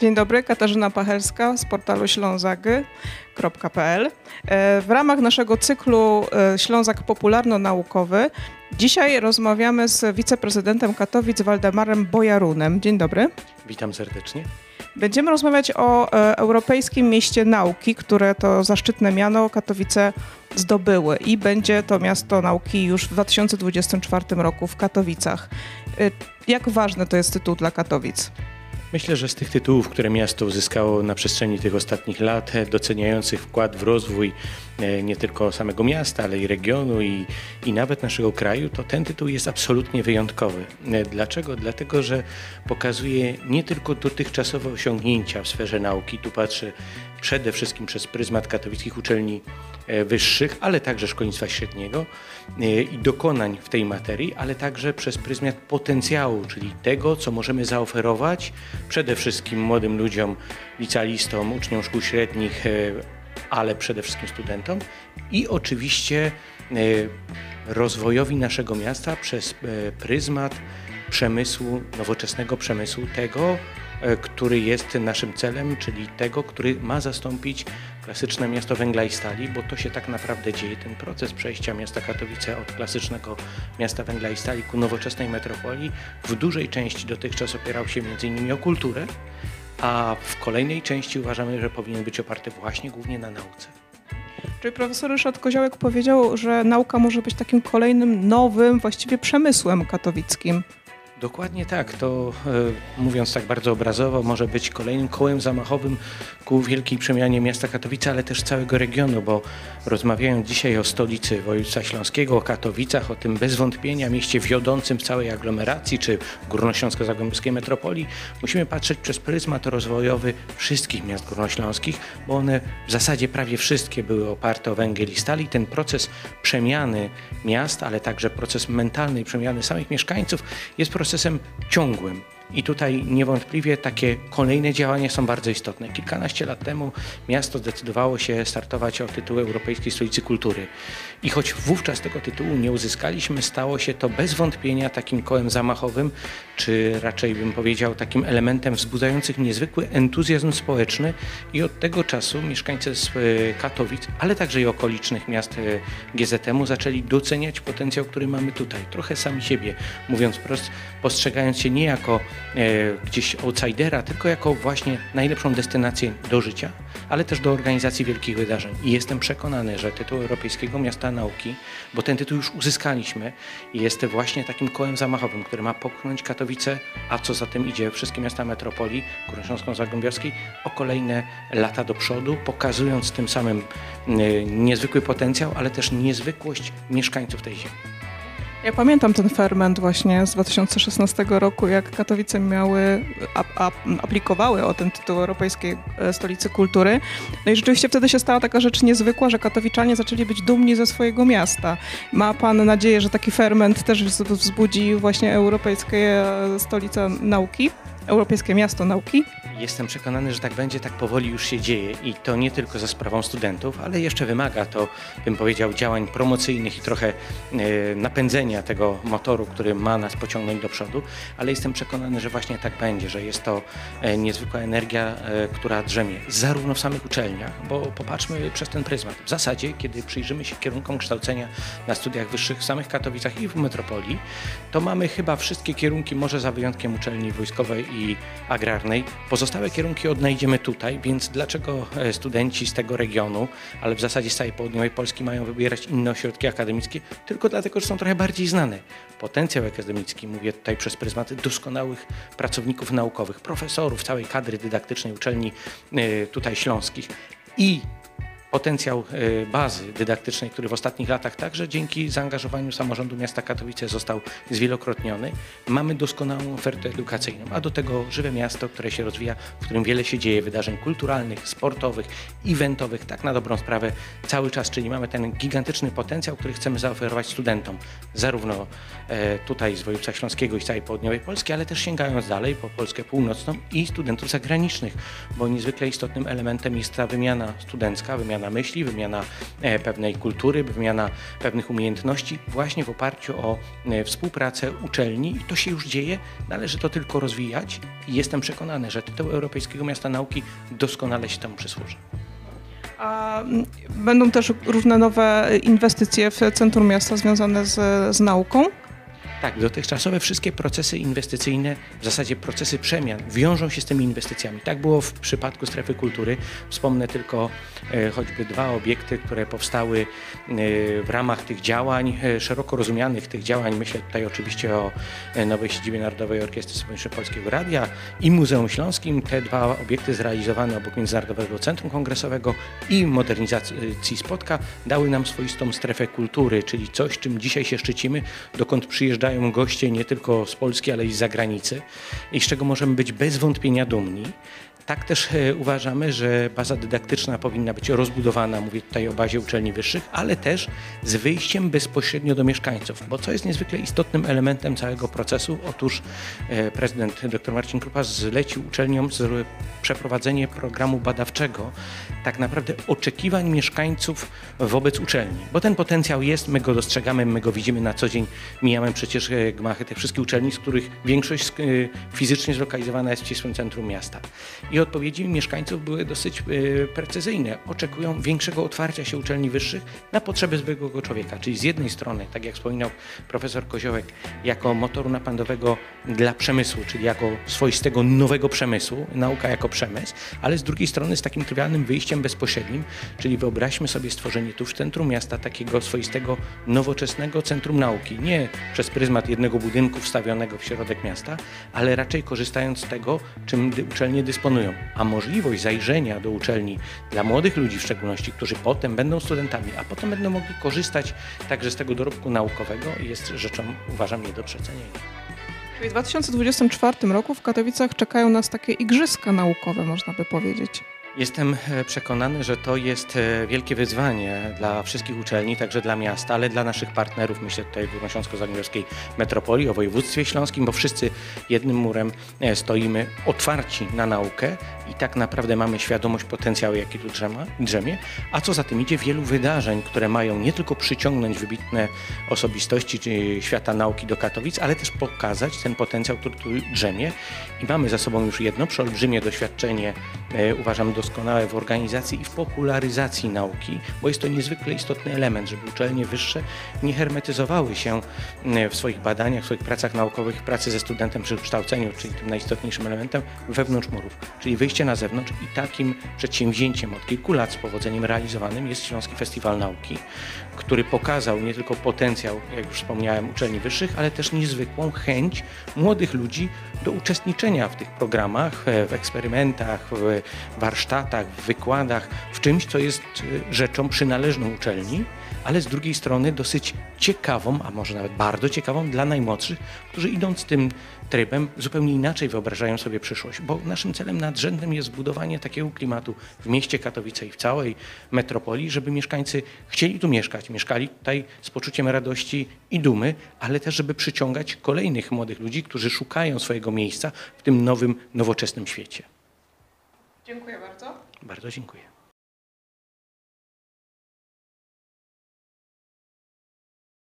Dzień dobry, Katarzyna Pachelska z portalu ślązagy.pl. E, w ramach naszego cyklu e, Ślązak Popularno-Naukowy dzisiaj rozmawiamy z wiceprezydentem Katowic Waldemarem Bojarunem. Dzień dobry. Witam serdecznie. Będziemy rozmawiać o e, Europejskim Mieście Nauki, które to zaszczytne miano Katowice zdobyły i będzie to miasto nauki już w 2024 roku w Katowicach. Jak ważny to jest tytuł dla Katowic? Myślę, że z tych tytułów, które miasto uzyskało na przestrzeni tych ostatnich lat, doceniających wkład w rozwój e, nie tylko samego miasta, ale i regionu i, i nawet naszego kraju, to ten tytuł jest absolutnie wyjątkowy. E, dlaczego? Dlatego, że pokazuje nie tylko dotychczasowe osiągnięcia w sferze nauki, tu patrzę przede wszystkim przez pryzmat katowickich uczelni e, wyższych, ale także szkolnictwa średniego i dokonań w tej materii, ale także przez pryzmat potencjału, czyli tego, co możemy zaoferować przede wszystkim młodym ludziom, licealistom, uczniom szkół średnich, e, ale przede wszystkim studentom i oczywiście e, rozwojowi naszego miasta przez e, pryzmat przemysłu, nowoczesnego przemysłu, tego, który jest naszym celem, czyli tego, który ma zastąpić klasyczne miasto węgla i stali, bo to się tak naprawdę dzieje, ten proces przejścia miasta Katowice od klasycznego miasta węgla i stali ku nowoczesnej metropolii w dużej części dotychczas opierał się m.in. o kulturę, a w kolejnej części uważamy, że powinien być oparty właśnie głównie na nauce. Czyli profesor Ryszard Koziołek powiedział, że nauka może być takim kolejnym nowym, właściwie przemysłem katowickim. Dokładnie tak. To e, mówiąc tak bardzo obrazowo, może być kolejnym kołem zamachowym ku wielkiej przemianie miasta Katowice, ale też całego regionu, bo rozmawiając dzisiaj o stolicy województwa śląskiego, o Katowicach, o tym bez wątpienia mieście wiodącym w całej aglomeracji czy górnośląsko-zagłębiowskiej metropolii, musimy patrzeć przez pryzmat rozwojowy wszystkich miast górnośląskich, bo one w zasadzie prawie wszystkie były oparte o węgiel i stali. Ten proces przemiany miast, ale także proces mentalnej przemiany samych mieszkańców jest procesem ciągłym. I tutaj niewątpliwie takie kolejne działania są bardzo istotne. Kilkanaście lat temu miasto zdecydowało się startować o tytuł Europejskiej Stolicy Kultury. I choć wówczas tego tytułu nie uzyskaliśmy, stało się to bez wątpienia takim kołem zamachowym, czy raczej bym powiedział takim elementem wzbudzających niezwykły entuzjazm społeczny. I od tego czasu mieszkańcy z e, Katowic, ale także i okolicznych miast e, GZM-u zaczęli doceniać potencjał, który mamy tutaj. Trochę sami siebie, mówiąc wprost, postrzegając się nie jako gdzieś outsidera, tylko jako właśnie najlepszą destynację do życia, ale też do organizacji wielkich wydarzeń. I jestem przekonany, że tytuł Europejskiego Miasta Nauki, bo ten tytuł już uzyskaliśmy, jest właśnie takim kołem zamachowym, który ma popchnąć Katowice, a co za tym idzie, wszystkie miasta metropolii Górnośląsko-Zagłębiowskiej o kolejne lata do przodu, pokazując tym samym e, niezwykły potencjał, ale też niezwykłość mieszkańców tej ziemi. Ja pamiętam ten ferment właśnie z 2016 roku, jak Katowice miały, aplikowały o ten tytuł Europejskiej e, Stolicy Kultury. No i rzeczywiście wtedy się stała taka rzecz niezwykła, że katowiczanie zaczęli być dumni ze swojego miasta. Ma pan nadzieję, że taki ferment też wzbudzi właśnie Europejskie Stolica Nauki? Europejskie Miasto Nauki? Jestem przekonany, że tak będzie, tak powoli już się dzieje i to nie tylko za sprawą studentów, ale jeszcze wymaga to, bym powiedział, działań promocyjnych i trochę e, napędzenia tego motoru, który ma nas pociągnąć do przodu, ale jestem przekonany, że właśnie tak będzie, że jest to e, niezwykła energia, e, która drzemie zarówno w samych uczelniach, bo popatrzmy przez ten pryzmat. W zasadzie, kiedy przyjrzymy się kierunkom kształcenia na studiach wyższych w samych Katowicach i w metropolii, to mamy chyba wszystkie kierunki, może za wyjątkiem uczelni wojskowej i agrarnej, Pozostałe kierunki odnajdziemy tutaj, więc dlaczego e, studenci z tego regionu, ale w zasadzie z całej południowej Polski mają wybierać inne ośrodki akademickie? Tylko dlatego, że są trochę bardziej znane. Potencjał akademicki, mówię tutaj przez pryzmat doskonałych pracowników naukowych, profesorów, całej kadry dydaktycznej uczelni e, tutaj śląskich i potencjał e, bazy dydaktycznej, który w ostatnich latach także dzięki zaangażowaniu samorządu miasta Katowice został zwielokrotniony. Mamy doskonałą ofertę edukacyjną, a do tego żywe miasto, które się rozwija, w którym wiele się dzieje wydarzeń kulturalnych, sportowych, eventowych, tak na dobrą sprawę cały czas, czyli mamy ten gigantyczny potencjał, który chcemy zaoferować studentom, zarówno e, tutaj z województwa śląskiego i całej południowej Polski, ale też sięgając dalej po Polskę północną i studentów zagranicznych, bo niezwykle istotnym elementem jest ta wymiana studencka, wymiana myśli, wymiana e, pewnej kultury, wymiana pewnych umiejętności właśnie w oparciu o e, współpracę uczelni i to się już dzieje. Należy to tylko rozwijać i jestem przekonany, że tytuł Europejskiego Miasta Nauki doskonale się temu przysłuży. A będą też różne nowe inwestycje w centrum miasta związane z, z nauką. Tak, dotychczasowe wszystkie procesy inwestycyjne, w zasadzie procesy przemian, wiążą się z tymi inwestycjami. Tak było w przypadku strefy kultury. Wspomnę tylko e, choćby dwa obiekty, które powstały e, w ramach tych działań, e, szeroko rozumianych tych działań. Myślę tutaj oczywiście o nowej siedzibie Narodowej Orkiestry Symfonicznej Polskiego Radia i Muzeum Śląskim. Te dwa obiekty zrealizowane obok Międzynarodowego Centrum Kongresowego i modernizacji Spotka dały nam swoistą strefę kultury, czyli coś, czym dzisiaj się szczycimy, dokąd przyjeżdżają goście nie tylko z Polski, ale i z zagranicy i z czego możemy być bez wątpienia dumni. Tak też e, uważamy, że baza dydaktyczna powinna być rozbudowana, mówię tutaj o bazie uczelni wyższych, ale też z wyjściem bezpośrednio do mieszkańców, bo co jest niezwykle istotnym elementem całego procesu? Otóż e, prezydent dr Marcin Krupa zlecił uczelniom z- przeprowadzenie programu badawczego, tak naprawdę oczekiwań mieszkańców wobec uczelni, bo ten potencjał jest, my go dostrzegamy, my go widzimy na co dzień, mijamy przecież e, gmachy tych wszystkich uczelni, z których większość e, fizycznie zlokalizowana jest w ścisłym centrum miasta. I odpowiedzi mieszkańców były dosyć e, precyzyjne. Oczekują większego otwarcia się uczelni wyższych na potrzeby zwykłego człowieka. Czyli z jednej strony, tak jak wspominał profesor Koziołek, jako motoru napędowego dla przemysłu, czyli jako swoistego nowego przemysłu, nauka jako przemysł, ale z drugiej strony z takim trywialnym wyjściem bezpośrednim, czyli wyobraźmy sobie stworzenie tu w centrum miasta takiego swoistego nowoczesnego centrum nauki. Nie przez pryzmat jednego budynku wstawionego w środek miasta, ale raczej korzystając z tego, czym uczelnie dysponują. A możliwość zajrzenia do uczelni dla młodych ludzi w szczególności, którzy potem będą studentami, a potem będą mogli korzystać także z tego dorobku naukowego jest rzeczą, uważam, nie do przecenienia. W 2024 roku w Katowicach czekają nas takie igrzyska naukowe, można by powiedzieć. Jestem e, przekonany, że to jest e, wielkie wyzwanie dla wszystkich uczelni, także dla miasta, ale dla naszych partnerów, myślę tutaj w Górnośląsko-Zagłębiowskiej Metropolii, o województwie śląskim, bo wszyscy jednym murem e, stoimy otwarci na naukę i tak naprawdę mamy świadomość potencjału, jaki tu drzema, drzemie, a co za tym idzie, wielu wydarzeń, które mają nie tylko przyciągnąć wybitne osobistości świata nauki do Katowic, ale też pokazać ten potencjał, który tu drzemie. I mamy za sobą już jedno przeolbrzymie doświadczenie, uważam doskonałe w organizacji i w popularyzacji nauki, bo jest to niezwykle istotny element, żeby uczelnie wyższe nie hermetyzowały się e, w swoich badaniach, w swoich pracach naukowych, pracy ze studentem przy kształceniu, czyli tym najistotniejszym elementem wewnątrz murów, czyli wyjście na zewnątrz i takim przedsięwzięciem od kilku lat z powodzeniem realizowanym jest Śląski Festiwal Nauki, który pokazał nie tylko potencjał, jak już wspomniałem, uczelni wyższych, ale też niezwykłą chęć młodych ludzi do uczestniczenia w tych programach, e, w eksperymentach, w warsztatach, w wykładach, w czymś, co jest e, rzeczą przynależną uczelni, ale z drugiej strony dosyć ciekawą, a może nawet bardzo ciekawą dla najmłodszych, którzy idąc tym trybem zupełnie inaczej wyobrażają sobie przyszłość, bo naszym celem nadrzędnym jest budowanie takiego klimatu w mieście Katowice i w całej metropolii, żeby mieszkańcy chcieli tu mieszkać, mieszkali tutaj z poczuciem radości i dumy, ale też żeby przyciągać kolejnych młodych ludzi, którzy szukają swojego miejsca w tym nowym, nowoczesnym świecie. Dziękuję bardzo. Bardzo dziękuję.